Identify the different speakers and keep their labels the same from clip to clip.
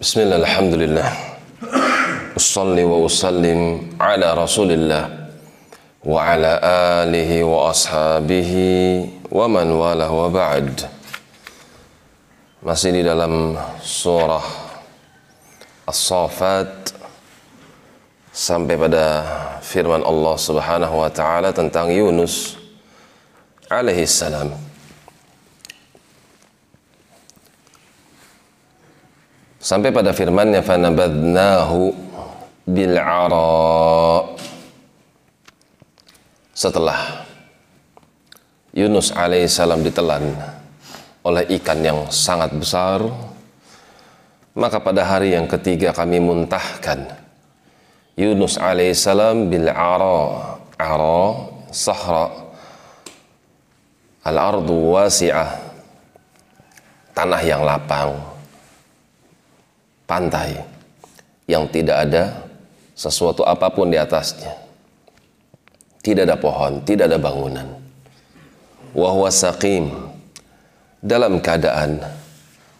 Speaker 1: بسم الله الحمد لله أصلي وأسلم على رسول الله وعلى آله وأصحابه ومن والاه وبعد masih di dalam surah As-Saffat sampai pada firman Allah Subhanahu wa taala tentang Yunus alaihi salam sampai pada firmannya fanabadnahu bil setelah Yunus alaihissalam ditelan oleh ikan yang sangat besar maka pada hari yang ketiga kami muntahkan Yunus alaihissalam bil ara. Ara sahra. Al ardu wasi'ah tanah yang lapang pantai yang tidak ada sesuatu apa pun di atasnya. Tidak ada pohon tidak ada bangunan. Wahwa saqim. Dalam keadaan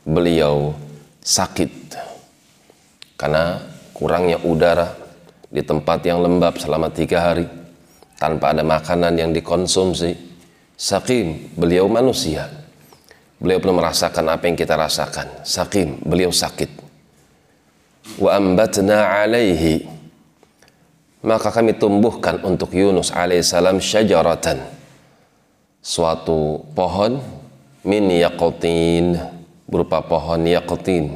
Speaker 1: beliau sakit karena kurangnya udara di tempat yang lembab selama tiga hari tanpa ada makanan yang dikonsumsi. Sakim beliau manusia. Beliau belum merasakan apa yang kita rasakan. Sakim beliau sakit wa ambatna alaihi. Maka kami tumbuhkan untuk Yunus alaihissalam syajaratan. Suatu pohon min yaqtin berupa pohon yaqtin.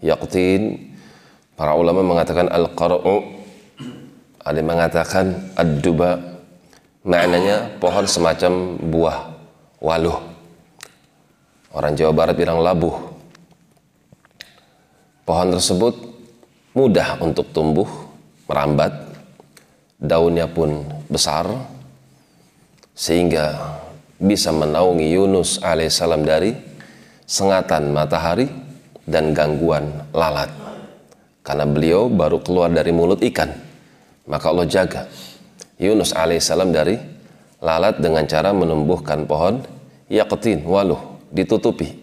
Speaker 1: Yaqtin para ulama mengatakan al-qara'u ada yang mengatakan ad-duba. Maknanya pohon semacam buah waluh. Orang Jawa Barat bilang labuh. Pohon tersebut mudah untuk tumbuh merambat daunnya pun besar sehingga bisa menaungi Yunus alaihissalam dari sengatan matahari dan gangguan lalat. Karena beliau baru keluar dari mulut ikan. Maka Allah jaga Yunus alaihissalam dari lalat dengan cara menumbuhkan pohon yaqtin waluh ditutupi.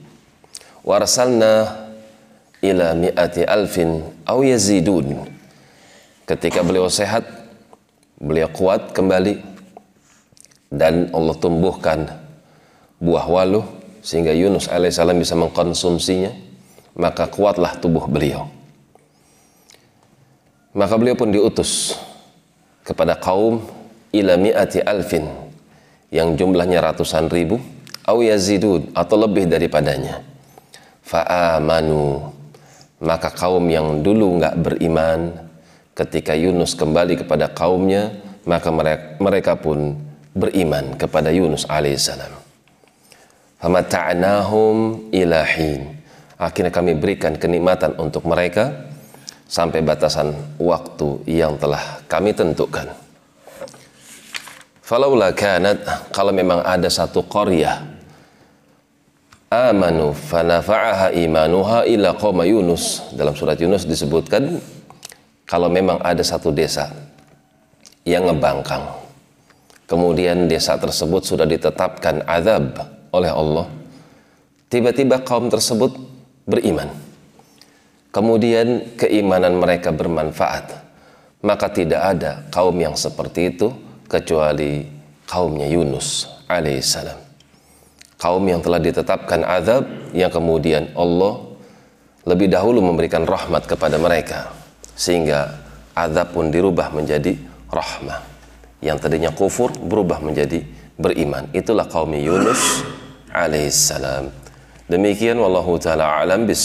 Speaker 1: Warsalna ila mi'ati alfin au yazidun. Ketika beliau sehat, beliau kuat kembali dan Allah tumbuhkan buah waluh sehingga Yunus alaihissalam bisa mengkonsumsinya maka kuatlah tubuh beliau maka beliau pun diutus kepada kaum ila mi'ati alfin yang jumlahnya ratusan ribu au yazidun atau lebih daripadanya fa'amanu maka kaum yang dulu nggak beriman ketika Yunus kembali kepada kaumnya maka mereka, pun beriman kepada Yunus alaihissalam. Famata'nahum ilahin. Akhirnya kami berikan kenikmatan untuk mereka sampai batasan waktu yang telah kami tentukan. Falaula kanat kalau memang ada satu qaryah amanu fanafa'aha imanuha ila qauma Yunus. Dalam surat Yunus disebutkan kalau memang ada satu desa yang ngebangkang kemudian desa tersebut sudah ditetapkan azab oleh Allah tiba-tiba kaum tersebut beriman. Kemudian keimanan mereka bermanfaat. Maka tidak ada kaum yang seperti itu kecuali kaumnya Yunus alaihissalam kaum yang telah ditetapkan azab yang kemudian Allah lebih dahulu memberikan rahmat kepada mereka sehingga azab pun dirubah menjadi rahmah yang tadinya kufur berubah menjadi beriman. Itulah kaum Yunus alaihissalam. Demikian wallahu taala alam bis